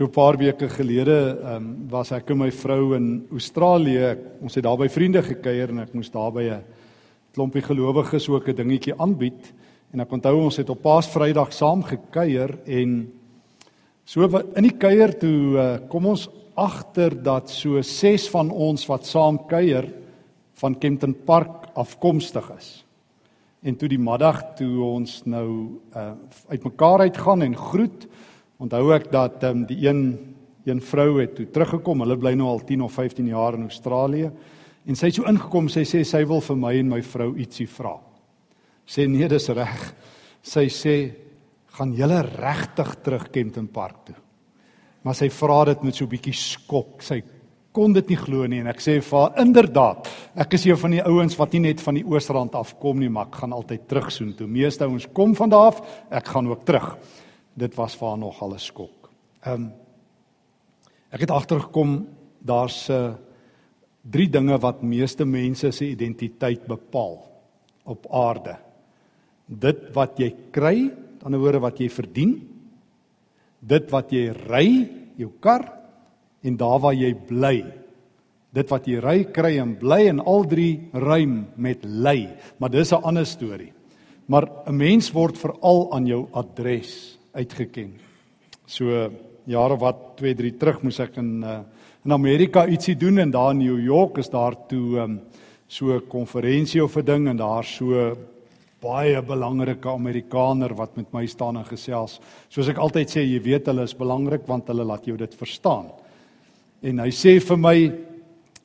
So 'n paar weke gelede ehm um, was ek en my vrou in Australië. Ons het daar by vriende gekuier en ek moes daar by 'n klompie gelowiges ook 'n dingetjie aanbied. En ek onthou ons het op Paasvrydag saam gekuier en so in die kuier toe uh, kom ons agter dat so 6 van ons wat saam kuier van Kempton Park afkomstig is. En toe die middag toe ons nou uh uitmekaar uitgaan en groet, onthou ek dat um, die een een vrou het toe teruggekom. Hulle bly nou al 10 of 15 jaar in Australië. En sy het so ingekom, sy sê sy wil vir my en my vrou ietsie vra. Sê nee, dis reg. Sy sê gaan julle regtig terug Kempton Park toe. Maar sy vra dit met so 'n bietjie skok. Sy kon dit nie glo nie en ek sê vir haar inderdaad ek is een van die ouens wat nie net van die oosrand af kom nie maar ek gaan altyd terug soen toe meeste ouens kom van daar af ek gaan ook terug dit was vir haar nog al 'n skok ehm um, ek het agtergekom daar's 'n uh, drie dinge wat meeste mense se identiteit bepaal op aarde dit wat jy kry aan die ander woorde wat jy verdien dit wat jy ry jou kar en daar waar jy bly. Dit wat jy ry kry en bly en al drie rym met ly, maar dis 'n ander storie. Maar 'n mens word veral aan jou adres uitgeken. So jare wat 2, 3 terug moes ek in uh, in Amerika ietsie doen en daar in New York is daar toe um, so 'n konferensie of 'n ding en daar so baie belangrike Amerikaner wat met my staan en gesels. Soos ek altyd sê, jy weet hulle is belangrik want hulle laat jou dit verstaan. En hy sê vir my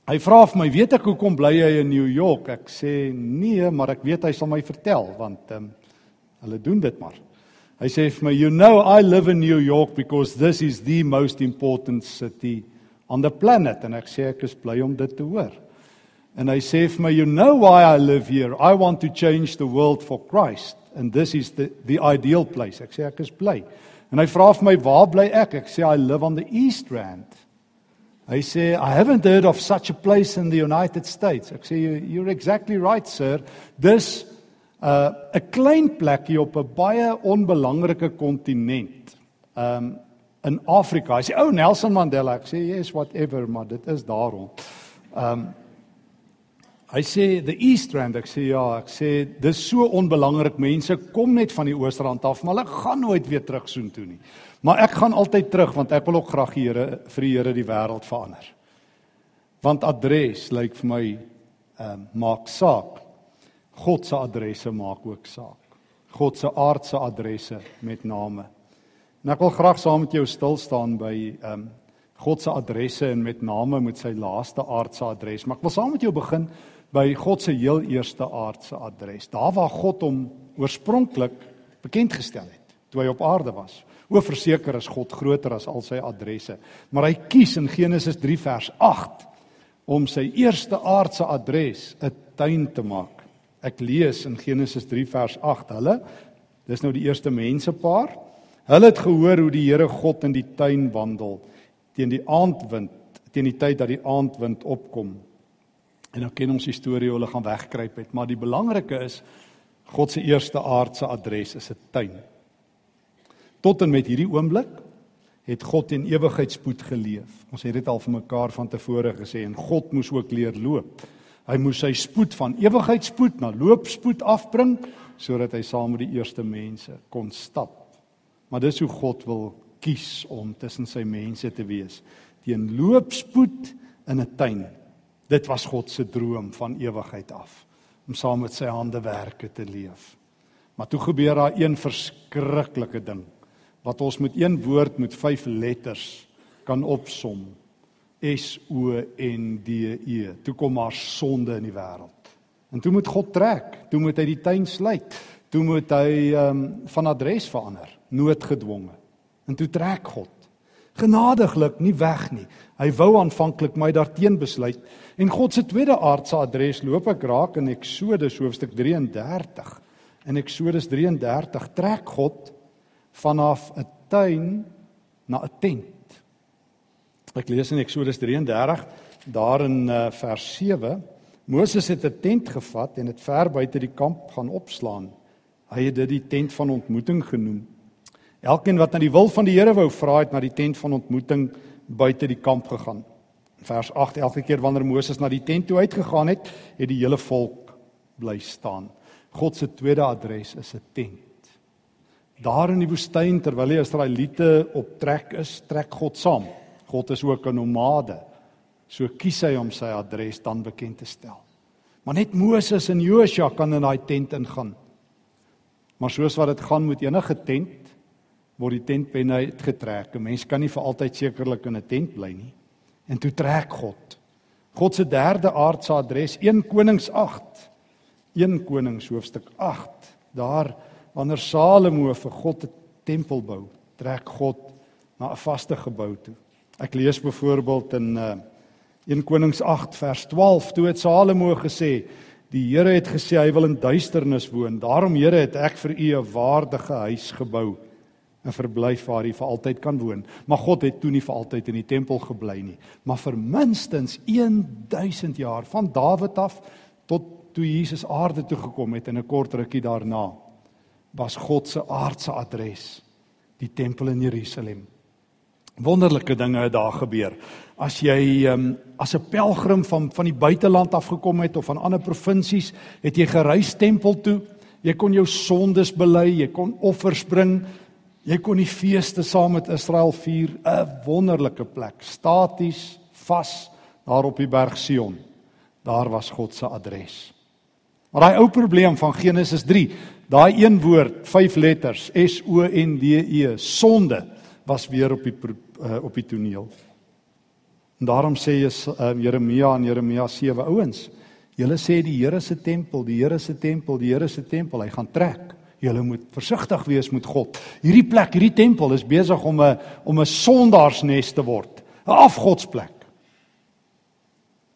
hy vra vir my, "Weet ek hoekom bly jy in New York?" Ek sê, "Nee, maar ek weet hy sal my vertel want ehm um, hulle doen dit maar." Hy sê vir my, "You know I live in New York because this is the most important city on the planet." En ek sê ek is bly om dit te hoor. En hy sê vir my, "You know why I live here? I want to change the world for Christ and this is the the ideal place." Ek sê ek is bly. En hy vra vir my, "Waar bly ek?" Ek sê, "I live on the East Rand." Hy sê I haven't heard of such a place in the United States. Ek sê you're exactly right sir. 'n uh, 'n klein plekkie op 'n baie onbelangrike kontinent. Um in Afrika. Hy sê ou oh, Nelson Mandela. Ek sê yes whatever, maar dit is daarom. Um hy sê the East Rand. Ek sê ja, ek sê dis so onbelangrik. Mense kom net van die Oosrand af, maar hulle gaan nooit weer terug soontoe nie. Maar ek gaan altyd terug want ek wil ook graag die Here vir die Here die wêreld verander. Want adres lyk vir my ehm uh, maak saak. God se adresse maak ook saak. God se aardse adresse met name. En ek wil graag saam met jou stil staan by ehm um, God se adresse en met name met sy laaste aardse adres. Maar ek wil saam met jou begin by God se heel eerste aardse adres. Daar waar God hom oorspronklik bekend gestel het toe hy op aarde was. O verseker is God groter as al sy adresse. Maar hy kies in Genesis 3 vers 8 om sy eerste aardse adres 'n tuin te maak. Ek lees in Genesis 3 vers 8. Hulle dis nou die eerste mensepaar. Hulle het gehoor hoe die Here God in die tuin wandel teen die aandwind, teen die tyd dat die aandwind opkom. En nou ken ons die storie hoe hulle gaan wegkruip het, maar die belangrike is God se eerste aardse adres is 'n tuin. Tot en met hierdie oomblik het God in ewigheidspoed geleef. Ons het dit al vir mekaar van tevore gesê en God moes ook leer loop. Hy moes sy spoed van ewigheidspoed na loopspoed afbring sodat hy saam met die eerste mense kon stap. Maar dis hoe God wil kies om tussen sy mense te wees. Teen loopspoed in 'n tuin. Dit was God se droom van ewigheid af om saam met sy hande werke te leef. Maar toe gebeur daar een verskriklike ding wat ons met een woord met vyf letters kan opsom. S O N D E. Toe kom maar sonde in die wêreld. En toe moet God trek, toe moet hy die tuin sluit, toe moet hy ehm um, van adres verander, noodgedwonge. En toe trek God. Genadiglik, nie weg nie. Hy wou aanvanklik my daarteen besluit en God se tweede aardse adres loop ek raak in Eksodus hoofstuk 33. In Eksodus 33 trek God vanaf 'n tuin na 'n tent. Ek lees in Eksodus 33 daar in uh, vers 7. Moses het 'n tent gevat en dit ver buite die kamp gaan opslaan. Hy het dit die tent van ontmoeting genoem. Elkeen wat na die wil van die Here wou vra het na die tent van ontmoeting buite die kamp gegaan. Vers 8 elke keer wanneer Moses na die tent toe uitgegaan het, het die hele volk bly staan. God se tweede adres is 'n tent. Daar in die woestyn terwyl die Israeliete op trek is, trek God saam. God is ook 'n nomade. So kies hy om sy adres dan bekend te stel. Maar net Moses en Josua kan in daai tent ingaan. Maar soos wat dit gaan met enige tent, word die tentpenne uitgetrek. 'n Mens kan nie vir altyd sekerlik in 'n tent bly nie. En toe trek God. God se derde aardse adres 1 Konings 8. 1 Konings hoofstuk 8. Daar wanneer Salomo vir God 'n tempel bou, trek God na 'n vaste gebou toe. Ek lees byvoorbeeld in uh, 1 Konings 8 vers 12, toe het Salomo gesê: "Die Here het gesê hy wil in duisternis woon. Daarom Here het ek vir u 'n waardige huis gebou." 'n verblyf waar hy vir altyd kan woon. Maar God het toe nie vir altyd in die tempel gebly nie, maar vir minstens 1000 jaar van Dawid af tot toe Jesus aarde toe gekom het en 'n kort rukkie daarna was God se aardse adres die tempel in Jerusalem. Wonderlike dinge het daar gebeur. As jy um, as 'n pelgrim van van die buiteland af gekom het of van ander provinsies, het jy gereis tempel toe. Jy kon jou sondes bely, jy kon offers bring, Jy kon die feeste saam met Israel vier, 'n wonderlike plek, staties, vas daar op die berg Sion. Daar was God se adres. Maar daai ou probleem van Genesis 3, daai een woord, vyf letters, S O N D E, sonde, was weer op die uh, op die toneel. En daarom sê jy uh, Jeremia en Jeremia 7 ouens, julle sê die Here se tempel, die Here se tempel, die Here se tempel, hy gaan trek. Julle moet versigtig wees met God. Hierdie plek, hierdie tempel is besig om 'n om 'n sondaarsnes te word, 'n afgodsplek.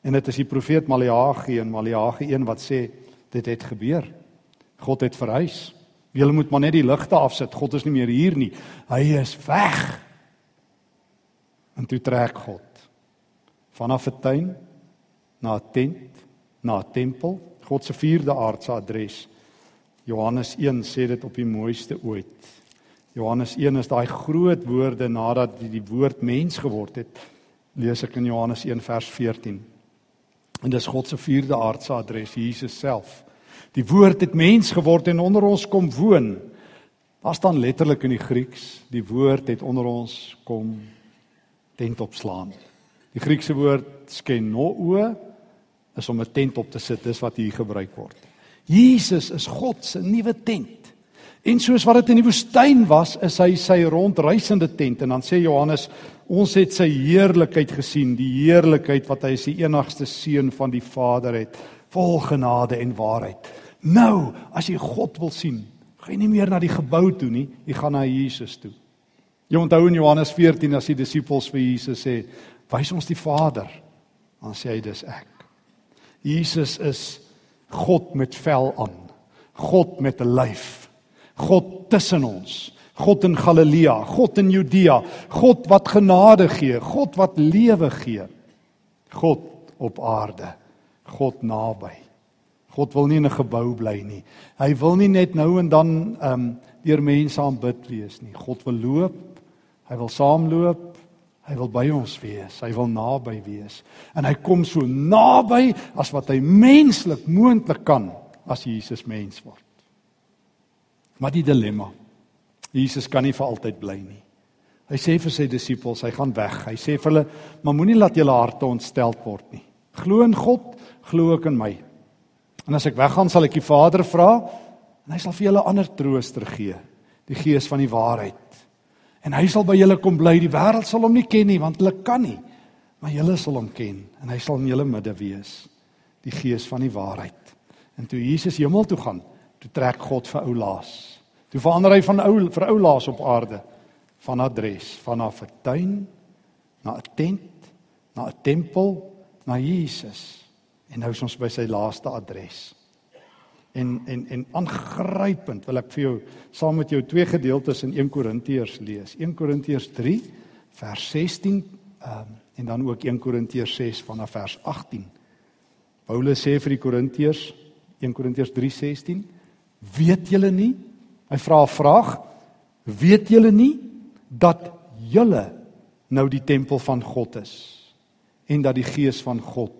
En dit is die profeet Maleagi en Maleagi 1 wat sê dit het gebeur. God het verhuis. Julle moet maar net die ligte afsit. God is nie meer hier nie. Hy is weg. En toe trek God vanaf 'n tuin na 'n tent, na 'n tempel, God se vierde aardse adres. Johannes 1 sê dit op die mooiste ooit. Johannes 1 is daai groot woorde nadat die, die woord mens geword het. Lees ek in Johannes 1 vers 14. En dis God se vierde aardse adres, Jesus self. Die woord het mens geword en onder ons kom woon. Daar staan letterlik in die Grieks, die woord het onder ons kom tent opslaan. Die Griekse woord skenoo is om 'n tent op te sit, dis wat hier gebruik word. Jesus is God se nuwe tent. En soos wat dit in die woestyn was, is hy sy rondreisende tent en dan sê Johannes, ons het sy heerlikheid gesien, die heerlikheid wat hy as die enigste seun van die Vader het, vol genade en waarheid. Nou, as jy God wil sien, gaan jy nie meer na die gebou toe nie, jy gaan na Jesus toe. Jy onthou in Johannes 14 as die disippels vir Jesus sê, "Wys ons die Vader." Dan sê hy dis ek. Jesus is God met vel aan. God met 'n lyf. God tussen ons. God in Galilea, God in Judea, God wat genade gee, God wat lewe gee. God op aarde. God naby. God wil nie in 'n gebou bly nie. Hy wil nie net nou en dan ehm um, deur mense aanbid wees nie. God wil loop. Hy wil saamloop. Hy wil by ons wees. Hy wil naby wees. En hy kom so naby as wat hy menslik moontlik kan as Jesus mens word. Maar die dilemma. Jesus kan nie vir altyd bly nie. Hy sê vir sy disippels, hy gaan weg. Hy sê vir hulle, "Maar moenie laat julle harte ontstel word nie. Glo in God, glo ook in my. En as ek weggaan, sal ek die Vader vra en hy sal vir julle ander trooster gee, die Gees van die waarheid En hy sal by julle kom bly. Die wêreld sal hom nie ken nie want hulle kan nie. Maar julle sal hom ken en hy sal in julle midde wees. Die gees van die waarheid. En toe Jesus hemel toe gaan, toe trek God vir ou Laas. Toe verander hy van ou vir ou Laas op aarde van adres, van 'n tuin na 'n tent, na 'n tempel, na Jesus. En nou is ons by sy laaste adres en en en aangrypend wil ek vir jou saam met jou twee gedeeltes in 1 Korintiërs lees. 1 Korintiërs 3 vers 16 um, en dan ook 1 Korintiërs 6 vanaf vers 18. Paulus sê vir die Korintiërs 1 Korintiërs 3:16 Weet julle nie? Hy vra 'n vraag. Weet julle nie dat julle nou die tempel van God is en dat die gees van God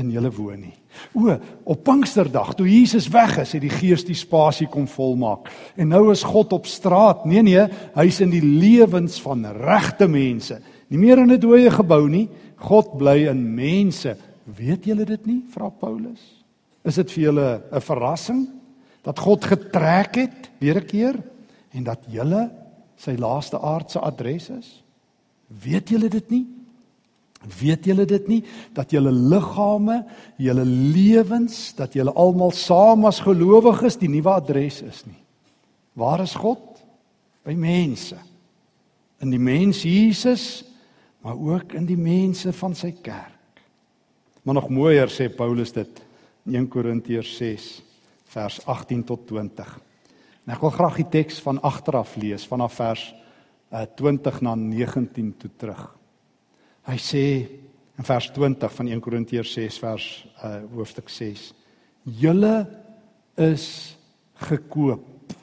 in julle woon nie. O, op Pinksterdag toe Jesus weg is, het die Gees die spasie kom volmaak. En nou is God op straat. Nee nee, hy's in die lewens van regte mense. Nie meer in 'n dooie gebou nie. God bly in mense. Weet julle dit nie? vra Paulus. Is dit vir julle 'n verrassing dat God getrek het weer 'n keer en dat julle sy laaste aardse adres is? Weet julle dit nie? Weet julle dit nie dat julle liggame, julle lewens, dat julle almal saam as gelowiges die nuwe adres is nie? Waar is God? By mense. In die mens Jesus, maar ook in die mense van sy kerk. Maar nog mooier sê Paulus dit in 1 Korintiërs 6 vers 18 tot 20. En ek wil graag die teks van agteraf lees vanaf vers uh, 20 na 19 toe terug. Hy sê in vers 20 van 1 Korintiërs 6 vers uh, hoofstuk 6: Julle is gekoop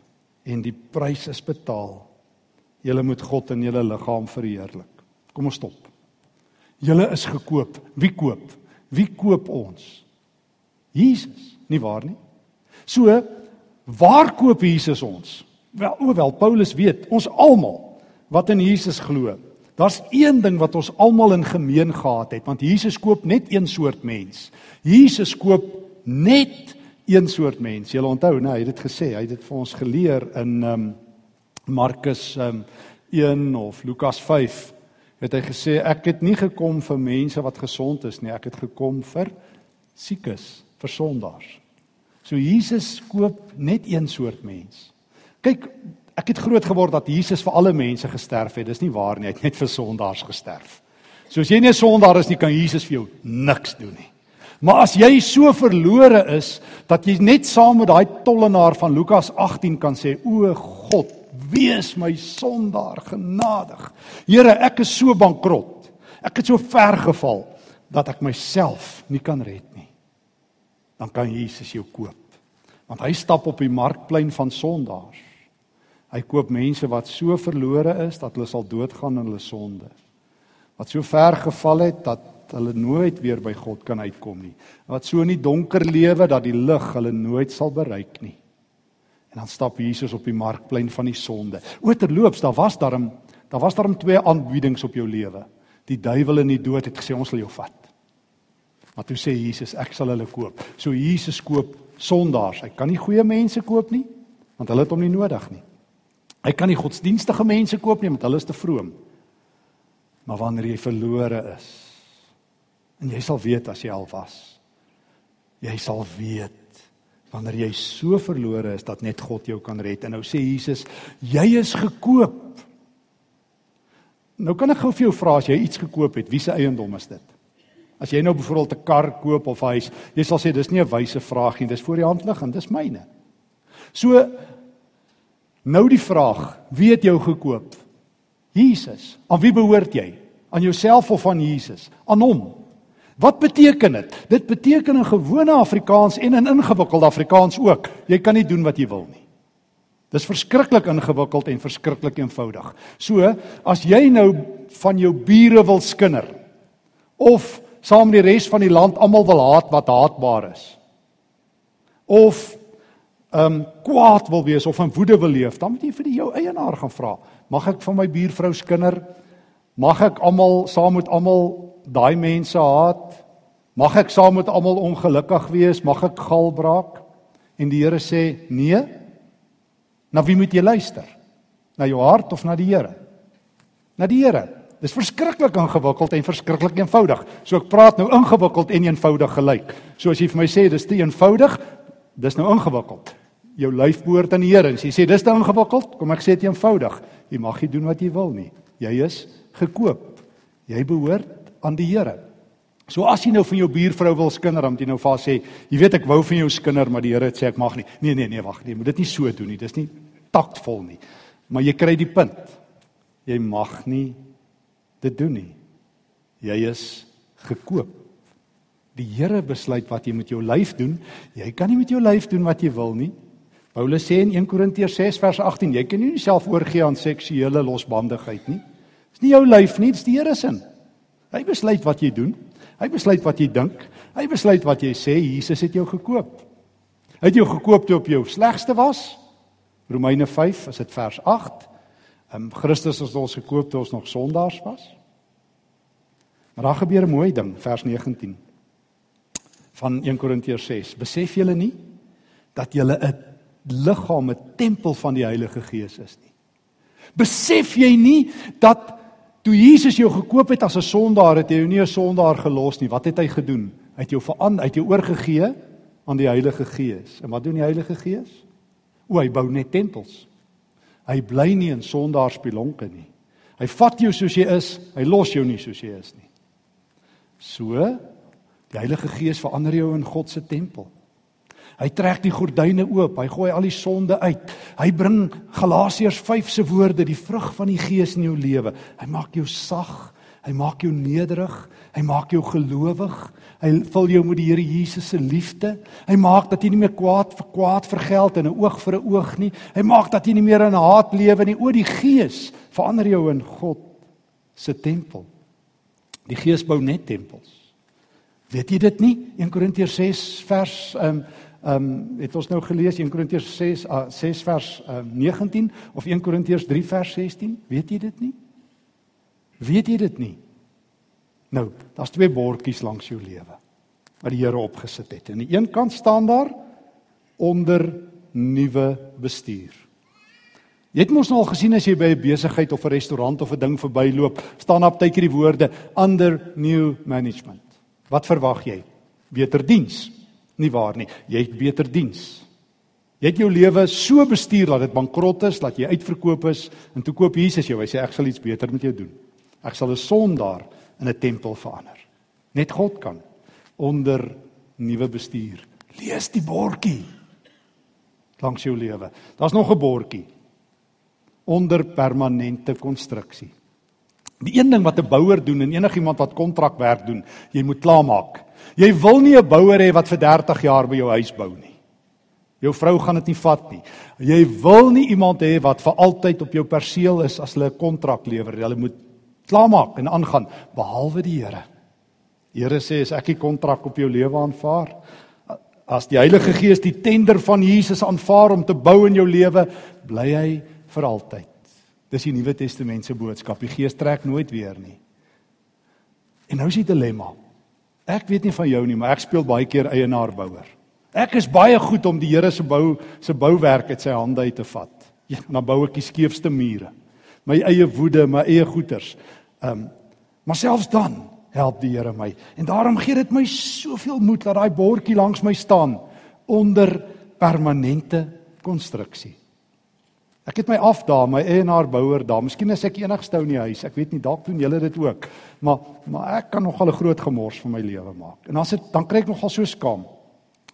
en die prys is betaal. Julle moet God in julle liggaam verheerlik. Kom ons stop. Julle is gekoop. Wie koop? Wie koop ons? Jesus, nie waar nie? So, waar koop Jesus ons? Wel, hoewel Paulus weet, ons almal wat in Jesus glo. Daar's een ding wat ons almal in gemeen gehad het, want Jesus koop net een soort mens. Jesus koop net een soort mens. Jy onthou, nee, hy het dit gesê, hy het dit vir ons geleer in ehm um, Markus ehm um, 1 of Lukas 5 het hy gesê ek het nie gekom vir mense wat gesond is nie, ek het gekom vir siekes, vir sondaars. So Jesus koop net een soort mens. Kyk, ek het groot geword dat Jesus vir alle mense gesterf het. Dis nie waar nie, hy het net vir sondaars gesterf. So as jy nie 'n sondaar is nie, kan Jesus vir jou niks doen nie. Maar as jy so verlore is dat jy net saam met daai tollenaar van Lukas 18 kan sê, o God, wees my sondaar genadig. Here, ek is so bankrot. Ek het so ver geval dat ek myself nie kan red nie. Dan kan Jesus jou koop. Want hy stap op die markplein van sondaars. Hy koop mense wat so verlore is dat hulle sal doodgaan in hulle sonde. Wat so ver geval het dat hulle nooit weer by God kan uitkom nie. Wat so in die donker lewe dat die lig hulle nooit sal bereik nie. En dan stap Jesus op die markplein van die sonde. O terloops, daar was daarom daar was daarom twee aanbiedings op jou lewe. Die duiwel en die dood het gesê ons sal jou vat. Maar toe sê Jesus, ek sal hulle koop. So Jesus koop sondaars. Hy kan nie goeie mense koop nie, want hulle het hom nie nodig nie. Hy kan nie godsdienstige mense koop nie, want hulle is te vroom. Maar wanneer jy verlore is, en jy sal weet as jy al was, jy sal weet wanneer jy so verlore is dat net God jou kan red. En nou sê Jesus, jy is gekoop. Nou kan ek gou vir jou vra as jy iets gekoop het, wie se eiendom is dit? As jy nou byvoorbeeld 'n kar koop of huis, jy sal sê dis nie 'n wyse vraag nie, dis voor die hand liggend, dis myne. So nou die vraag, wie het jou gekoop? Jesus. Aan wie behoort jy? Aan jouself of aan Jesus? Aan hom. Wat beteken dit? Dit beteken in gewone Afrikaans en in ingewikkelde Afrikaans ook. Jy kan nie doen wat jy wil nie. Dis verskriklik ingewikkeld en verskriklik eenvoudig. So, as jy nou van jou bure wil skinder of saam met die res van die land almal wil haat wat haatbaar is. Of um, kwaad wil wees of in woede wil leef, dan moet jy vir die jou eienaar gaan vra. Mag ek van my buurvrou skinder? Mag ek almal saam met almal daai mense haat? Mag ek saam met almal ongelukkig wees? Mag ek gal braak? En die Here sê: "Nee." Na wie moet jy luister? Na jou hart of na die Here? Na die Here. Dis verskriklik ingewikkeld en verskriklik eenvoudig. So ek praat nou ingewikkeld en eenvoudig gelyk. So as jy vir my sê dis te eenvoudig, dis nou ingewikkeld. Jou lyf behoort aan die Here. As jy sê dis te ingewikkeld, kom ek sê dit eenvoudig. Jy mag nie doen wat jy wil nie. Jy is gekoop. Jy behoort aan die Here. So as jy nou van jou buurvrou wil skinder, dan moet jy nou haar sê, jy weet ek wou van jou skinder, maar die Here het sê ek mag nie. Nee nee nee, wag, nee, moet dit nie so doen nie. Dis nie taktvol nie. Maar jy kry die punt. Jy mag nie dit doen nie. Jy is gekoop. Die Here besluit wat jy met jou lyf doen. Jy kan nie met jou lyf doen wat jy wil nie, Paulus sê in 1 Korintiërs 6 vers 18, jy kan nie jouself oorgee aan seksuele losbandigheid nie. Dis nie jou lyf nie, dis die Here se. Hy besluit wat jy doen. Hy besluit wat jy dink. Hy besluit wat jy sê. Jesus het jou gekoop. Hy het jou gekoop toe op jou slegste was. Romeine 5, is dit vers 8. Ehm Christus het ons gekoop toe ons nog sondaars was. Maar daar gebeur 'n mooi ding, vers 19 van 1 Korintiërs 6. Besef julle nie dat julle 'n liggaam, 'n tempel van die Heilige Gees is nie? Besef jy nie dat Toe Jesus jou gekoop het as 'n sondaar, het hy jou nie 'n sondaar gelos nie. Wat het hy gedoen? Hy het jou verander, hy het jou oorgegee aan die Heilige Gees. En wat doen die Heilige Gees? O, hy bou net tempels. Hy bly nie in sondaarspelonke nie. Hy vat jou soos jy is, hy los jou nie soos jy is nie. So, die Heilige Gees verander jou in God se tempel. Hy trek die gordyne oop, hy gooi al die sonde uit. Hy bring Galasiërs 5 se woorde, die vrug van die Gees in jou lewe. Hy maak jou sag, hy maak jou nederig, hy maak jou gelowig. Hy vul jou met die Here Jesus se liefde. Hy maak dat jy nie meer kwaad vir kwaad vergeld en 'n oog vir 'n oog nie. Hy maak dat jy nie meer in haat lewe nie. O die Gees verander jou in God se tempel. Die Gees bou net tempels. Weet jy dit nie? 1 Korintiërs 6 vers um, Ehm um, het ons nou gelees 1 Korintiërs 6 uh, 6 vers uh, 19 of 1 Korintiërs 3 vers 16? Weet jy dit nie? Weet jy dit nie? Nou, daar's twee bordjies langs jou lewe wat die Here opgesit het. Aan die een kant staan daar onder nuwe bestuur. Jy het mos nou al gesien as jy by 'n besigheid of 'n restaurant of 'n ding verbyloop, staan daar baie keer die woorde under new management. Wat verwag jy? Beter diens nie waar nie. Jy het beter diens. Jy het jou lewe so bestuur dat dit bankrot is, dat jy uitverkoop is en toe koop Jesus jou. Hy sê ek sal iets beter met jou doen. Ek sal 'n sondaar in 'n tempel verander. Net God kan onder nuwe bestuur. Lees die bordjie langs jou lewe. Daar's nog 'n bordjie onder permanente konstruksie. Die een ding wat 'n bouer doen en enigiemand wat kontrakwerk doen, jy moet klaarmaak. Jy wil nie 'n bouer hê wat vir 30 jaar by jou huis bou nie. Jou vrou gaan dit nie vat nie. Jy wil nie iemand hê wat vir altyd op jou perseel is as hulle 'n kontrak lewer. Hulle moet klaarmaak en aangaan behalwe die Here. Die Here sê as ek die kontrak op jou lewe aanvaar, as die Heilige Gees die tender van Jesus aanvaar om te bou in jou lewe, bly hy vir altyd. Dis die Nuwe Testament se boodskap. Die Gees trek nooit weer nie. En nou is die dilemma. Ek weet nie van jou nie, maar ek speel baie keer eienaarbouer. Ek is baie goed om die Here se bou se bouwerk uit sy hande uit te vat. Ja, dan bou ek die skeefste mure. My eie woede, my eie goeders. Ehm um, maar selfs dan help die Here my. En daarom gee dit my soveel moed dat daai bordjie langs my staan onder permanente konstruksie. Ek het my afdaag, my eienaar bouer daar. Miskien is ek enigste ou in die huis. Ek weet nie dalk doen julle dit ook. Maar maar ek kan nogal 'n groot gemors van my lewe maak. En dan sit dan kry ek nogal so skaam.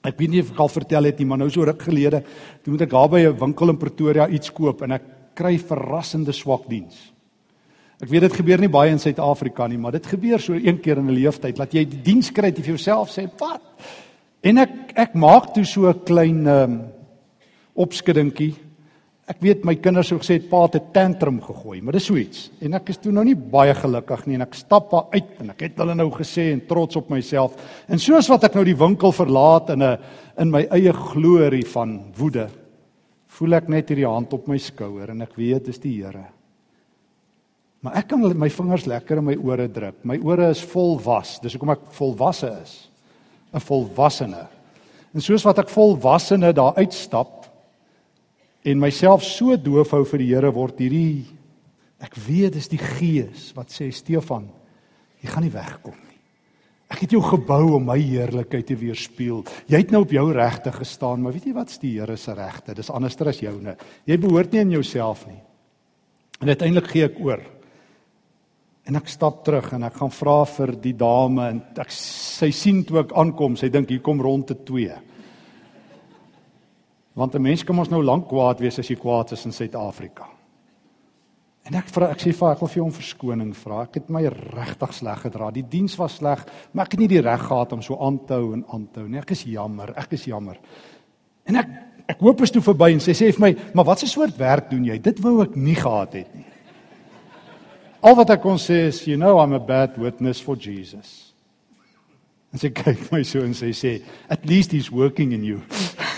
Ek weet nie of ek al vertel het nie, maar nou so ruk gelede, toe moet ek daar by 'n winkel in Pretoria iets koop en ek kry verrassende swak diens. Ek weet dit gebeur nie baie in Suid-Afrika nie, maar dit gebeur so een keer in 'n lewenstyd dat jy die diens kry vir jouself sê, "Wat?" En ek ek maak toe so 'n klein ehm um, opskuddingkie Ek weet my kinders het gesê pa het 'n tantrum gegooi, maar dis so iets. En ek is toe nou nie baie gelukkig nie en ek stap daar uit en ek het hulle nou gesê en trots op myself. En soos wat ek nou die winkel verlaat in 'n in my eie glorie van woede, voel ek net hierdie hand op my skouer en ek weet dis die Here. Maar ek kan my vingers lekker in my ore druk. My ore is vol was. Dis hoekom ek volwasse is. 'n Volwassene. En soos wat ek volwassene daar uitstap, en myself so doof hou vir die Here word hierdie ek weet dis die gees wat sê Stefan jy gaan nie wegkom nie. Ek het jou gebou om my heerlikheid te weerspieël. Jy het nou op jou regte gestaan maar weet jy wat's die Here se regte. Dis anderster as joune. Jy behoort nie aan jouself nie. En uiteindelik gee ek oor. En ek stap terug en ek gaan vra vir die dame en ek sy sien toe ek aankom sy dink hier kom rond te twee Want 'n mens kan mos nou lank kwaad wees as jy kwaad is in Suid-Afrika. En ek vra ek sê vir ek wil vir hom verskoning vra. Ek het my regtig sleg gedra. Die diens was sleg, maar ek het nie die reg gehad om so aan te hou en aan te hou nie. Ek is jammer, ek is jammer. En ek ek hoop is toe verby en sy sê vir my, "Maar wat 'n soort werk doen jy? Dit wou ek nie gehad het nie." Al wat ek kon sê is, "You know I'm a bad witness for Jesus." En sy kyk my so en sy sê, "At least he's working in you."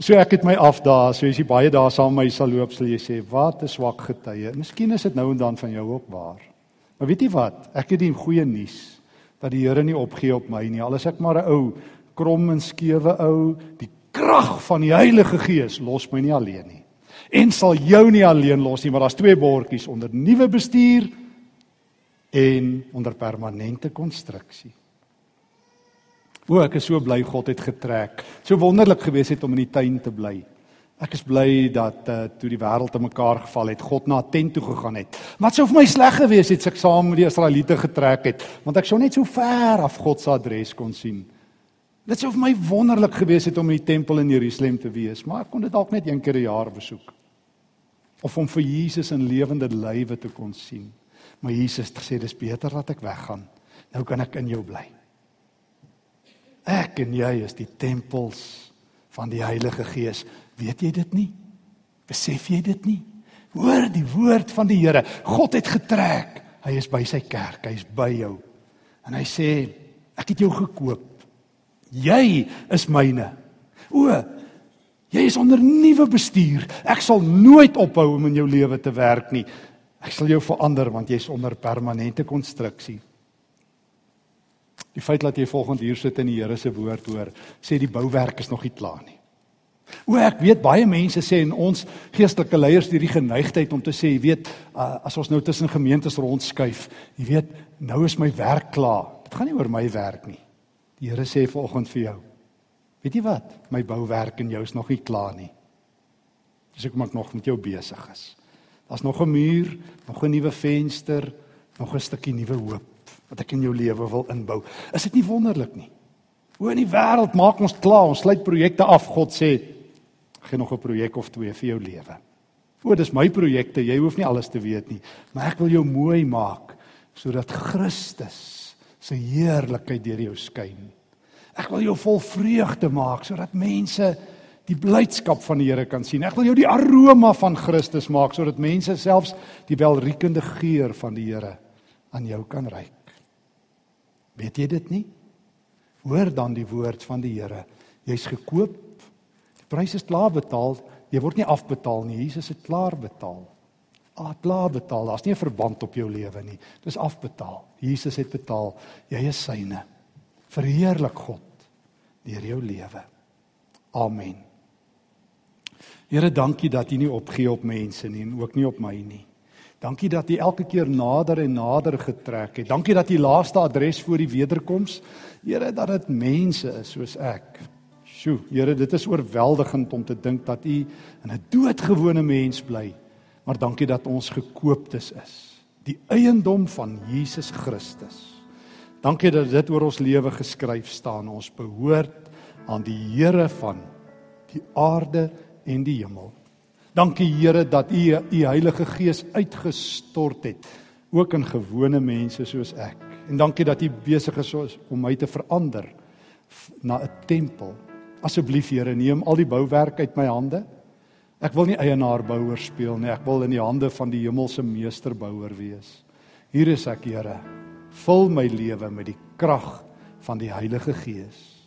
So ek het my afdaag, so as jy baie dae saam met my sal loop, sal jy sê, "Wat 'n swak getuie." Miskien is dit nou en dan van jou ook waar. Maar weet jy wat? Ek het die goeie nuus dat die Here nie opgee op my nie. Al is ek maar 'n ou krom en skewe ou, die krag van die Heilige Gees los my nie alleen nie. En sal jou nie alleen los nie, maar daar's twee bordjies onder nuwe bestuur en onder permanente konstruksie. O, ek is so bly God het getrek. So wonderlik gewees het om in die tuin te bly. Ek is bly dat uh, toe die wêreld te mekaar geval het, God na 'n tent toe gegaan het. Wat sou vir my sleg gewees het as ek saam met die Israeliete getrek het, want ek sou net so ver af God se adres kon sien. Dit sou vir my wonderlik gewees het om in die tempel in Jerusalem te wees, maar ek kon dit dalk net een keer 'n jaar besoek. Of om vir Jesus in lewende lywe te kon sien. Maar Jesus het gesê dis beter dat ek weggaan. Nou kan ek in jou bly. Ek en jy is die tempels van die Heilige Gees. Weet jy dit nie? Besef jy dit nie? Hoor die woord van die Here. God het getrek. Hy is by sy kerk. Hy is by jou. En hy sê, ek het jou gekoop. Jy is myne. O, jy is onder nuwe bestuur. Ek sal nooit ophou om in jou lewe te werk nie. Ek sal jou verander want jy's onder permanente konstruksie. Die feit dat jy volgende hier sit en die Here se woord hoor, sê die bouwerk is nog nie klaar nie. O ek weet baie mense sê en ons geestelike leiers het hierdie geneigtheid om te sê, jy weet, uh, as ons nou tussen gemeentes rondskuif, jy weet, nou is my werk klaar. Dit gaan nie oor my werk nie. Die Here sê vanoggend vir jou. Weet jy wat? My bouwerk in jou is nog nie klaar nie. Dis ek maak nog met jou besig is. Daar's nog 'n muur, nog 'n nuwe venster, nog 'n stukkie nuwe hoop wat ek in jou lewe wil inbou. Is dit nie wonderlik nie? Hoe in die wêreld maak ons klaar, ons sluit projekte af. God sê, gee nog 'n projek of twee vir jou lewe. O, dis my projekte, jy hoef nie alles te weet nie, maar ek wil jou mooi maak sodat Christus se heerlikheid deur jou skyn. Ek wil jou vol vreugde maak sodat mense die blydskap van die Here kan sien. Ek wil jou die aroma van Christus maak sodat mense selfs die welriekende geur van die Here aan jou kan ruik. Weet jy dit nie? Hoor dan die woord van die Here. Jy's gekoop. Die prys is klaar betaal. Jy word nie afbetaal nie. Jesus het klaar betaal. Ah, klaar betaal. Daar's nie 'n verband op jou lewe nie. Dis afbetaal. Jesus het betaal. Jy is syne. Verheerlik God deur jou lewe. Amen. Here, dankie dat U nie opgee op mense nie en ook nie op my nie. Dankie dat U elke keer nader en nader getrek het. Dankie dat U laaste adres voor die wederkoms, Here, dat dit mense is soos ek. Sjoe, Here, dit is oorweldigend om te dink dat U in 'n doodgewone mens bly. Maar dankie dat ons gekooptes is, die eiendom van Jesus Christus. Dankie dat dit oor ons lewe geskryf staan. Ons behoort aan die Here van die aarde en die hemel. Dankie Here dat U U Heilige Gees uitgestort het ook in gewone mense soos ek. En dankie dat U besig is om my te verander na 'n tempel. Asseblief Here, neem al die bouwerk uit my hande. Ek wil nie eienaar bouer speel nie. Ek wil in die hande van die hemelse meesterbouer wees. Hier is ek, Here. Vul my lewe met die krag van die Heilige Gees.